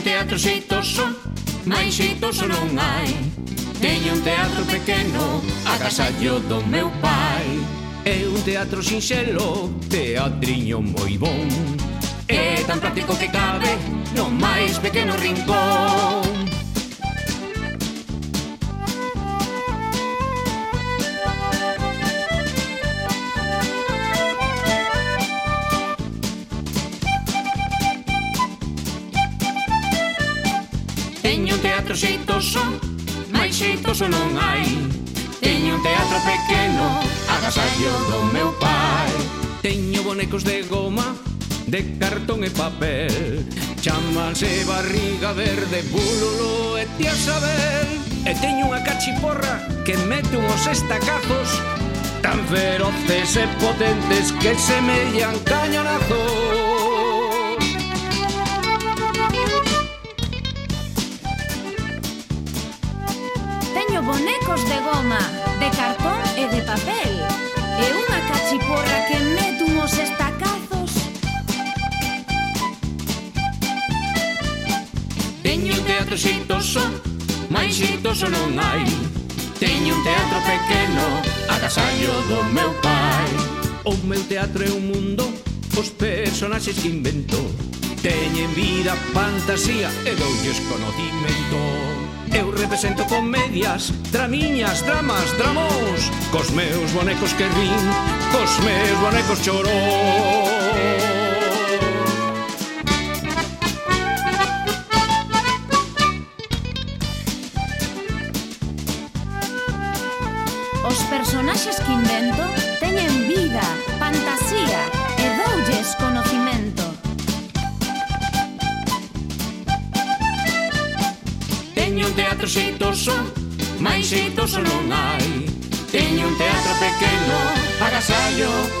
un teatro xeitoso, máis xeitoso non hai. Teño un teatro pequeno, agasallo do meu pai. É un teatro sinxelo, teatriño moi bon. É tan práctico que cabe no máis pequeno rincón. Teño un teatro xeitoso máis xeitoso non hai. Teño un teatro pequeno Agasallo do meu pai. Teño bonecos de goma De cartón e papel. Chámanse barriga verde bululo e tía Sabel. E teño unha cachiporra Que mete unhos estacazos Tan feroces e potentes Que semellan cañonazos. bonecos de goma, de cartón e de papel. E unha cachiporra que mete unhos estacazos. Teño un teatro xeitoso, máis xeitoso non hai. Teño un teatro pequeno, agasallo do meu pai. O meu teatro é un mundo, os personaxes que invento. Teñen vida, fantasía e doulles conocimento Eu represento comedias, tramiñas, dramas, dramos Cos meus bonecos que rin, cos meus bonecos chorón Os personaxes que invento teñen vida. un teatro xeitoso Máis xeitoso non hai. Teño un teatro pequeno Agasallo